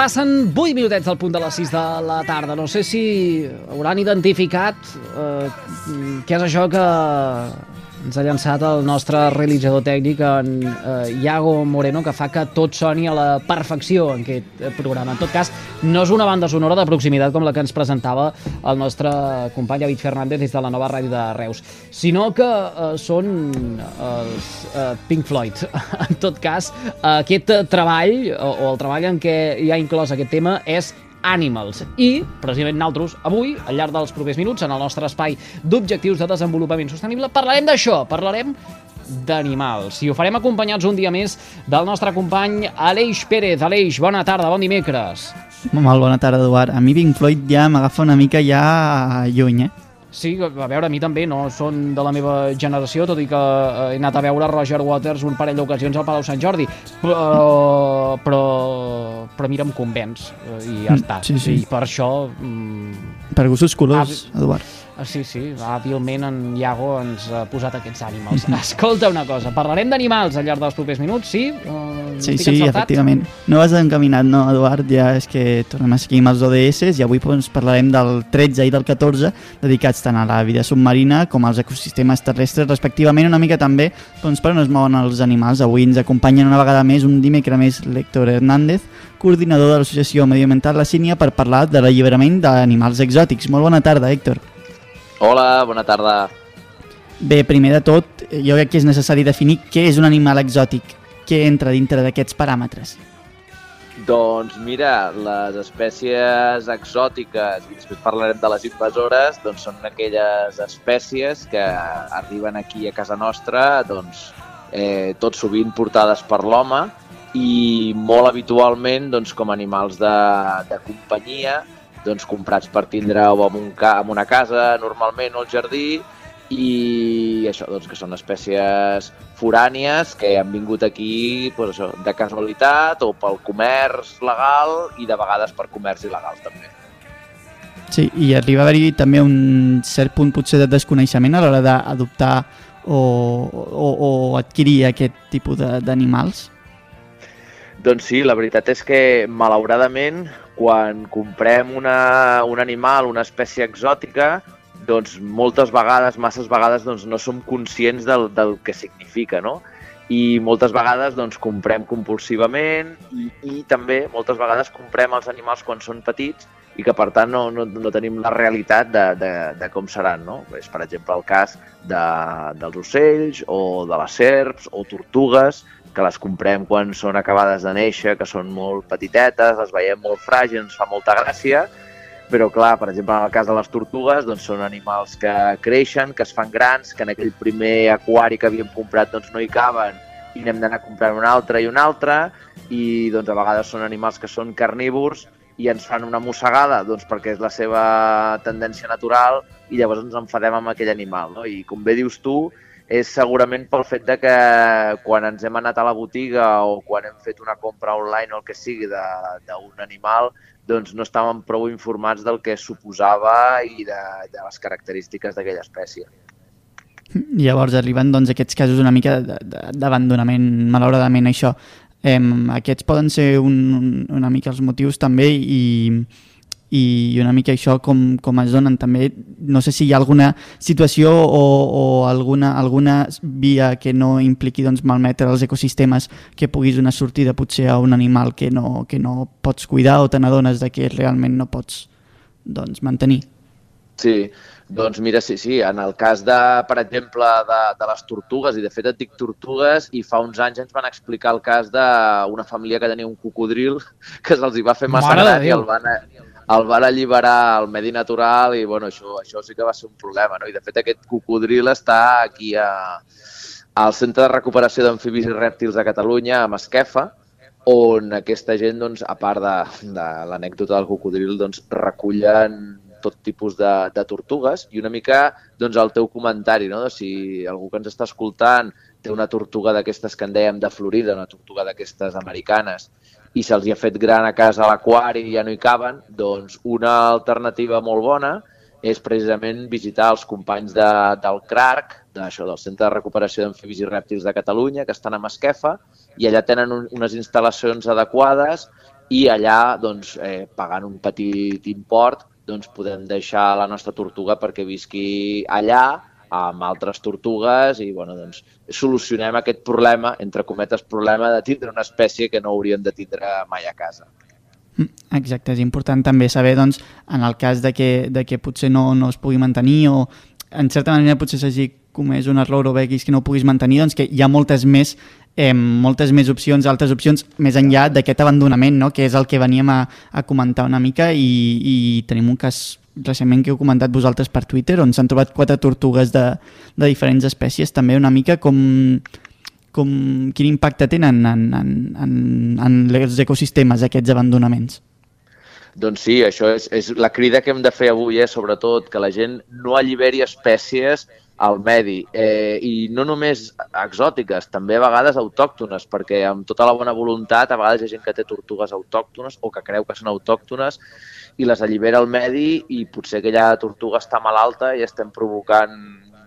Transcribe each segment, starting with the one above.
Passen 8 minutets del punt de les 6 de la tarda. No sé si hauran identificat eh, què és això que ens ha llançat el nostre realitzador tècnic en eh, Iago Moreno, que fa que tot soni a la perfecció en aquest programa. En tot cas, no és una banda sonora de proximitat com la que ens presentava el nostre company David Fernández des de la nova ràdio de Reus, sinó que eh, són els eh, Pink Floyd. en tot cas, aquest treball, o, o el treball en què hi ha inclòs aquest tema, és Animals. I, precisament nosaltres, avui, al llarg dels propers minuts, en el nostre espai d'objectius de desenvolupament sostenible, parlarem d'això, parlarem d'animals. I ho farem acompanyats un dia més del nostre company Aleix Pérez. Aleix, bona tarda, bon dimecres. Molt bona tarda, Eduard. A mi Pink Floyd ja m'agafa una mica ja lluny, eh? Sí, a veure, a mi també, no són de la meva generació, tot i que he anat a veure Roger Waters un parell d'ocasions al Palau Sant Jordi, però, però, però mira, em convenç, i ja està. Sí, sí. I per això... Mm, per gustos colors, ah, Eduard. Sí, sí, hàbilment en Iago ens ha posat aquests ànimals. Escolta una cosa, parlarem d'animals al llarg dels propers minuts, sí? Uh, sí, sí, efectivament. No vas encaminat, no, Eduard? Ja és que tornem a seguir amb els ODS i avui doncs, parlarem del 13 i del 14 dedicats tant a la vida submarina com als ecosistemes terrestres, respectivament, una mica també doncs, per on es mouen els animals. Avui ens acompanyen una vegada més, un dimecre més, l'Héctor Hernández, coordinador de l'Associació Medioambiental La Sínia per parlar de l'alliberament d'animals exòtics. Molt bona tarda, Héctor. Hola, bona tarda. Bé, primer de tot, jo crec que és necessari definir què és un animal exòtic, què entra dintre d'aquests paràmetres. Doncs mira, les espècies exòtiques, i després parlarem de les invasores, doncs són aquelles espècies que arriben aquí a casa nostra, doncs, eh, tot sovint portades per l'home i molt habitualment doncs, com animals de, de companyia, doncs, comprats per tindre-ho en, un ca en una casa, normalment, o al jardí, i això, doncs, que són espècies forànies que han vingut aquí doncs, això, de casualitat o pel comerç legal i de vegades per comerç il·legal també. Sí, i arriba a haver-hi també un cert punt potser de desconeixement a l'hora d'adoptar o, o, o adquirir aquest tipus d'animals? Doncs sí, la veritat és que malauradament quan comprem una, un animal, una espècie exòtica, doncs moltes vegades, masses vegades, doncs no som conscients del, del que significa, no? I moltes vegades doncs, comprem compulsivament i, i també moltes vegades comprem els animals quan són petits i que per tant no, no, no tenim la realitat de, de, de com seran. No? És per exemple el cas de, dels ocells o de les serps o tortugues que les comprem quan són acabades de néixer, que són molt petitetes, les veiem molt fràgils, ens fa molta gràcia, però clar, per exemple, en el cas de les tortugues, doncs són animals que creixen, que es fan grans, que en aquell primer aquari que havíem comprat doncs no hi caben i n'hem d'anar comprant un altre i un altre i doncs a vegades són animals que són carnívors i ens fan una mossegada doncs, perquè és la seva tendència natural i llavors ens enfadem amb aquell animal. No? I com bé dius tu, és segurament pel fet de que quan ens hem anat a la botiga o quan hem fet una compra online o el que sigui d'un animal, doncs no estàvem prou informats del que suposava i de, de les característiques d'aquella espècie. Llavors arriben doncs, aquests casos una mica d'abandonament, malauradament això. Eh, aquests poden ser un, una mica els motius també i, i una mica això com, com es donen també, no sé si hi ha alguna situació o, o alguna, alguna via que no impliqui doncs, malmetre els ecosistemes que puguis donar sortida potser a un animal que no, que no pots cuidar o te n'adones que realment no pots doncs, mantenir. Sí, doncs mira, sí, sí, en el cas de, per exemple, de, de les tortugues, i de fet et dic tortugues, i fa uns anys ens van explicar el cas d'una família que tenia un cocodril que se'ls hi va fer massa Mare gran i el van, el van alliberar al medi natural i bueno, això, això sí que va ser un problema. No? I de fet aquest cocodril està aquí a, al Centre de Recuperació d'Amfibis i Rèptils de Catalunya, a Masquefa, on aquesta gent, doncs, a part de, de l'anècdota del cocodril, doncs, recullen tot tipus de, de tortugues i una mica doncs, el teu comentari, no? si algú que ens està escoltant té una tortuga d'aquestes que en dèiem de Florida, una tortuga d'aquestes americanes, i se'ls ha fet gran a casa a l'aquari i ja no hi caben, doncs una alternativa molt bona és precisament visitar els companys de, del CRARC, d'això, del Centre de Recuperació d'Amfibis i Rèptils de Catalunya, que estan a Masquefa, i allà tenen un, unes instal·lacions adequades i allà, doncs, eh, pagant un petit import, doncs podem deixar la nostra tortuga perquè visqui allà amb altres tortugues i bueno, doncs, solucionem aquest problema, entre cometes, problema de tindre una espècie que no hauríem de tindre mai a casa. Mm, Exacte, és important també saber, doncs, en el cas de que, de que potser no, no es pugui mantenir o en certa manera potser s'hagi comès un error o veguis que no ho puguis mantenir, doncs que hi ha moltes més eh, moltes més opcions, altres opcions més enllà d'aquest abandonament, no? que és el que veníem a, a comentar una mica i, i tenim un cas recentment que heu comentat vosaltres per Twitter on s'han trobat quatre tortugues de, de diferents espècies, també una mica com, com quin impacte tenen en, en, en, en els ecosistemes aquests abandonaments. Doncs sí, això és, és la crida que hem de fer avui, eh? sobretot, que la gent no alliberi espècies al medi, eh, i no només exòtiques, també a vegades autòctones, perquè amb tota la bona voluntat, a vegades hi ha gent que té tortugues autòctones o que creu que són autòctones i les allibera al medi i potser aquella tortuga està malalta i estem provocant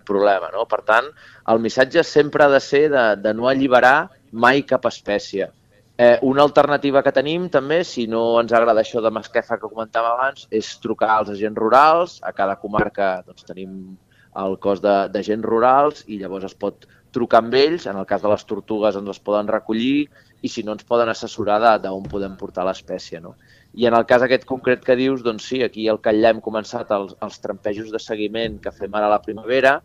problema. No? Per tant, el missatge sempre ha de ser de, de no alliberar mai cap espècie. Eh, una alternativa que tenim també, si no ens agrada això de Masquefa que comentàvem abans, és trucar als agents rurals. A cada comarca doncs, tenim el cos d'agents rurals i llavors es pot trucar amb ells. En el cas de les tortugues ens les poden recollir i si no ens poden assessorar d'on podem portar l'espècie. No? I en el cas aquest concret que dius, doncs sí, aquí al Catllà hem començat els, els trampejos de seguiment que fem ara a la primavera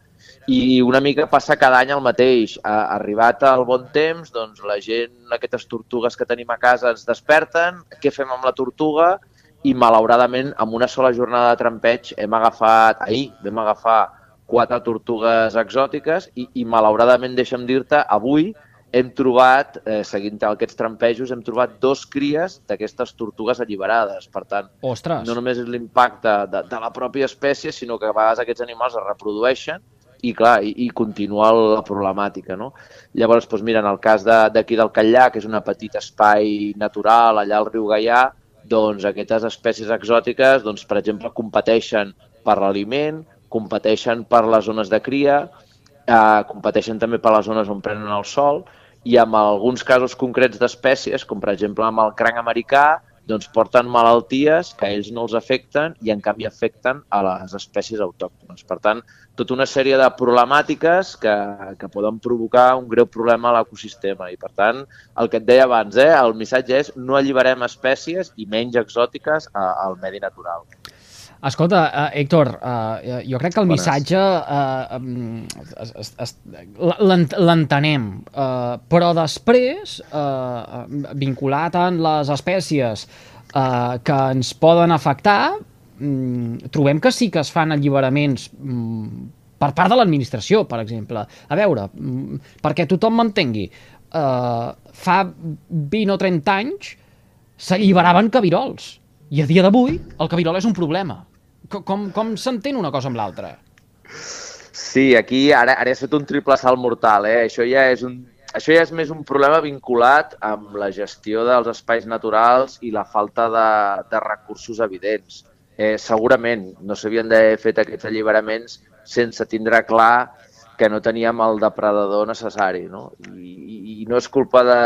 i una mica passa cada any el mateix. Ha arribat el bon temps, doncs la gent, aquestes tortugues que tenim a casa ens desperten, què fem amb la tortuga? I malauradament, amb una sola jornada de trampeig hem agafat, ahir vam agafar quatre tortugues exòtiques i, i malauradament, deixa'm dir-te, avui hem trobat, eh, seguint aquests trampejos, hem trobat dos cries d'aquestes tortugues alliberades. Per tant, Ostres! no només és l'impacte de, de la pròpia espècie, sinó que a vegades aquests animals es reprodueixen i, clar, i, i continua la problemàtica, no? Llavors, doncs mira, en el cas d'aquí de, del Catllà, que és un petit espai natural allà al riu Gaià, doncs aquestes espècies exòtiques, doncs, per exemple, competeixen per l'aliment, competeixen per les zones de cria, eh, competeixen també per les zones on prenen el sol i en alguns casos concrets d'espècies, com per exemple amb el cranc americà, doncs porten malalties que a ells no els afecten i en canvi afecten a les espècies autòctones. Per tant, tota una sèrie de problemàtiques que, que poden provocar un greu problema a l'ecosistema. I per tant, el que et deia abans, eh, el missatge és no alliberem espècies i menys exòtiques al medi natural. Escolta, uh, Héctor, uh, jo crec que el Bones. missatge uh, um, l'entenem, uh, però després, uh, vinculat en les espècies uh, que ens poden afectar, um, trobem que sí que es fan alliberaments um, per part de l'administració, per exemple. A veure, um, perquè tothom m'entengui, uh, fa 20 o 30 anys s'alliberaven cabirols. I a dia d'avui el cabirol és un problema. Com, com, com s'entén una cosa amb l'altra? Sí, aquí ara, ara has fet un triple salt mortal, eh? Això ja és un, això ja és més un problema vinculat amb la gestió dels espais naturals i la falta de, de recursos evidents. Eh, segurament no s'havien d'haver fet aquests alliberaments sense tindre clar que no teníem el depredador necessari. No? I, i, no és culpa de,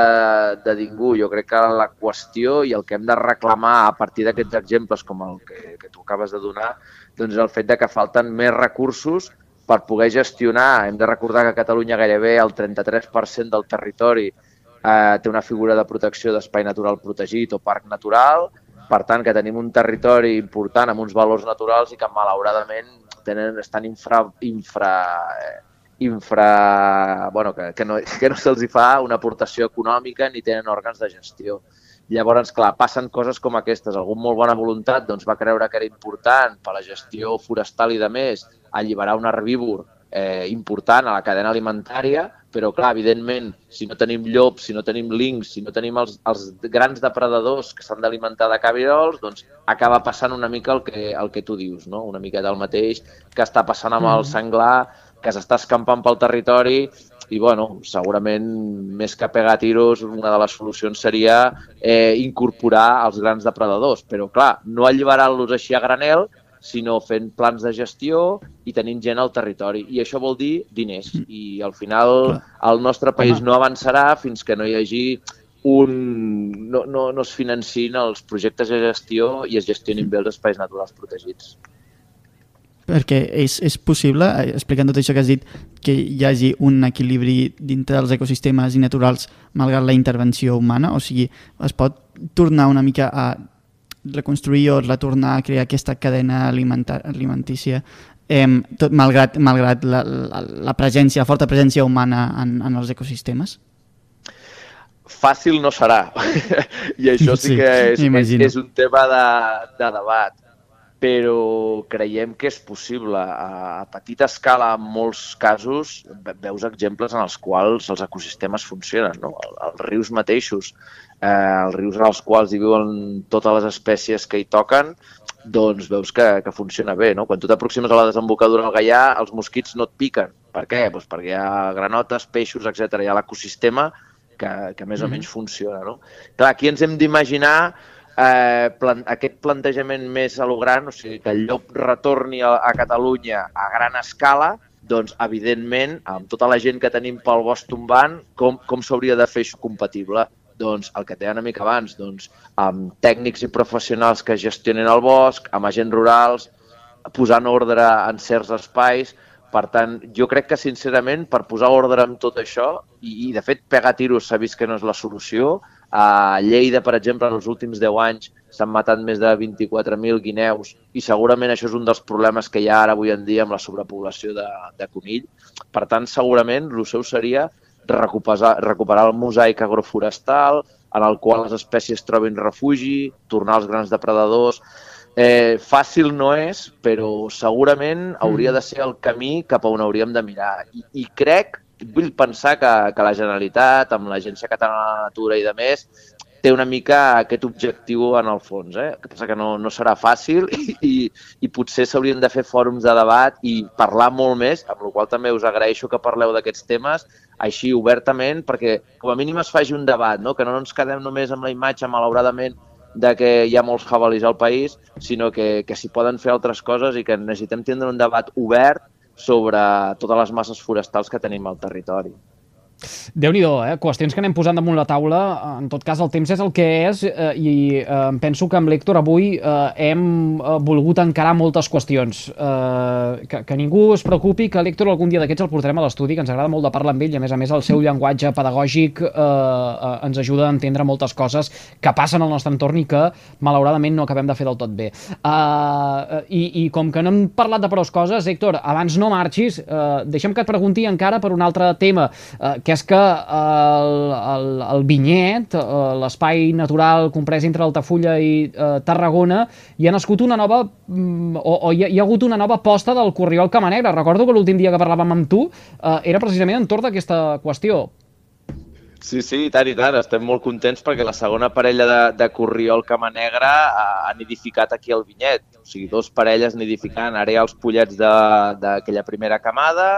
de ningú. Jo crec que la qüestió i el que hem de reclamar a partir d'aquests exemples com el que, que tu acabes de donar doncs és el fet de que falten més recursos per poder gestionar. Hem de recordar que a Catalunya gairebé el 33% del territori eh, té una figura de protecció d'espai natural protegit o parc natural per tant que tenim un territori important amb uns valors naturals i que malauradament tenen, estan infra, infra, eh, infra, bueno, que, que no, que no se'ls fa una aportació econòmica ni tenen òrgans de gestió. Llavors, clar, passen coses com aquestes. Algú molt bona voluntat doncs, va creure que era important per la gestió forestal i de més alliberar un herbívor eh, important a la cadena alimentària, però clar, evidentment, si no tenim llops, si no tenim links, si no tenim els, els grans depredadors que s'han d'alimentar de cabirols, doncs acaba passant una mica el que, el que tu dius, no? una mica del mateix que està passant amb el mm. senglar, que s'està escampant pel territori i bueno, segurament més que pegar tiros, una de les solucions seria eh, incorporar els grans depredadors. Però clar, no alliberar-los així a granel, sinó fent plans de gestió i tenint gent al territori. I això vol dir diners. Mm. I al final el nostre país no avançarà fins que no hi hagi un... no, no, no es financin els projectes de gestió i es gestionin bé els espais naturals protegits perquè és, és possible, eh, explicant tot això que has dit, que hi hagi un equilibri dintre dels ecosistemes i naturals malgrat la intervenció humana? O sigui, es pot tornar una mica a reconstruir o retornar a crear aquesta cadena alimentícia eh, tot, malgrat, malgrat la, la, la presència, la forta presència humana en, en els ecosistemes? Fàcil no serà. I això sí, sí que és, és, és un tema de, de debat però creiem que és possible. A, petita escala, en molts casos, veus exemples en els quals els ecosistemes funcionen. No? El, els rius mateixos, eh, els rius en els quals hi viuen totes les espècies que hi toquen, doncs veus que, que funciona bé. No? Quan tu t'aproximes a la desembocadura del Gaià, els mosquits no et piquen. Per què? Pues perquè hi ha granotes, peixos, etc. Hi ha l'ecosistema que, que més o menys funciona. No? Clar, aquí ens hem d'imaginar eh, plan, aquest plantejament més a lo gran, o sigui, que el llop retorni a, a Catalunya a gran escala, doncs, evidentment, amb tota la gent que tenim pel bosc tombant, com, com s'hauria de fer això compatible? Doncs el que deia una mica abans, doncs, amb tècnics i professionals que gestionen el bosc, amb agents rurals, posant ordre en certs espais, per tant, jo crec que, sincerament, per posar ordre en tot això, i, i de fet, pegar tiros s'ha vist que no és la solució, a Lleida, per exemple, en els últims 10 anys s'han matat més de 24.000 guineus i segurament això és un dels problemes que hi ha ara avui en dia amb la sobrepoblació de, de conill. Per tant, segurament el seu seria recuperar, recuperar el mosaic agroforestal en el qual les espècies trobin refugi, tornar als grans depredadors... Eh, fàcil no és, però segurament hauria mm. de ser el camí cap a on hauríem de mirar. I, i crec vull pensar que, que la Generalitat, amb l'Agència Catalana de la Natura i de més, té una mica aquest objectiu en el fons. Eh? que passa que no, no serà fàcil i, i, i potser s'haurien de fer fòrums de debat i parlar molt més, amb la qual també us agraeixo que parleu d'aquests temes així obertament, perquè com a mínim es faci un debat, no? que no ens quedem només amb la imatge, malauradament, de que hi ha molts jabalis al país, sinó que, que s'hi poden fer altres coses i que necessitem tindre un debat obert sobre totes les masses forestals que tenim al territori déu nhi eh? Qüestions que anem posant damunt la taula. En tot cas, el temps és el que és eh, i eh, penso que amb l'Héctor avui eh, hem eh, volgut encarar moltes qüestions. Eh, que, que ningú es preocupi que l'Héctor algun dia d'aquests el portarem a l'estudi, que ens agrada molt de parlar amb ell i, a més a més, el seu llenguatge pedagògic eh, eh, ens ajuda a entendre moltes coses que passen al nostre entorn i que, malauradament, no acabem de fer del tot bé. Eh, i, I com que no hem parlat de prou coses, Héctor, abans no marxis, eh, deixem que et pregunti encara per un altre tema, eh, que és que el, el, el vinyet, eh, l'espai natural comprès entre Altafulla i eh, Tarragona, hi ha nascut una nova, mm, o, o hi, ha, hi ha hagut una nova posta del Corriol Camanegre. Recordo que l'últim dia que parlàvem amb tu eh, era precisament entorn d'aquesta qüestió. Sí, sí, i tant i tant. Estem molt contents perquè la segona parella de, de Corriol Camanegre ha, ha nidificat aquí al vinyet. O sigui, dos parelles nidificant. Ara hi ha els pollets d'aquella primera camada,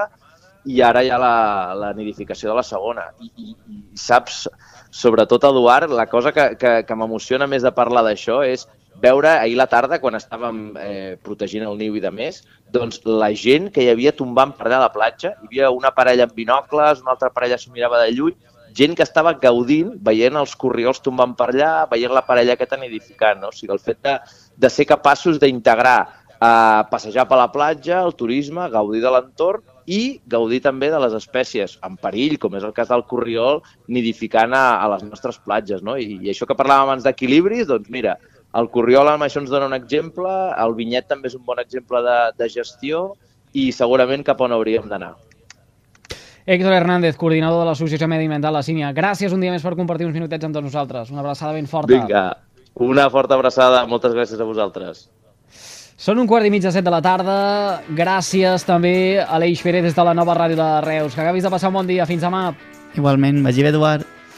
i ara hi ha la, la nidificació de la segona. I, i, i saps, sobretot, Eduard, la cosa que, que, que m'emociona més de parlar d'això és veure ahir la tarda, quan estàvem eh, protegint el niu i de més, doncs la gent que hi havia tombant per allà a la platja, hi havia una parella amb binocles, una altra parella s'ho mirava de lluny, gent que estava gaudint, veient els corriols tombant per allà, veient la parella aquesta nidificant. No? O sigui, el fet de, de ser capaços d'integrar eh, passejar per la platja, el turisme, gaudir de l'entorn i gaudir també de les espècies en perill, com és el cas del corriol, nidificant a, a les nostres platges. No? I, I això que parlàvem abans d'equilibris, doncs mira, el Corriol amb això ens dona un exemple, el Vinyet també és un bon exemple de, de gestió i segurament cap on hauríem d'anar. Héctor Hernández, coordinador de l'Associació Mediambiental La Sínia. Gràcies un dia més per compartir uns minutets amb tots nosaltres. Una abraçada ben forta. Vinga, una forta abraçada. Moltes gràcies a vosaltres. Són un quart i mig de set de la tarda. Gràcies també a l'Eix Pérez des de la nova ràdio de Reus. Que acabis de passar un bon dia. Fins demà. Igualment, vagi bé, Eduard.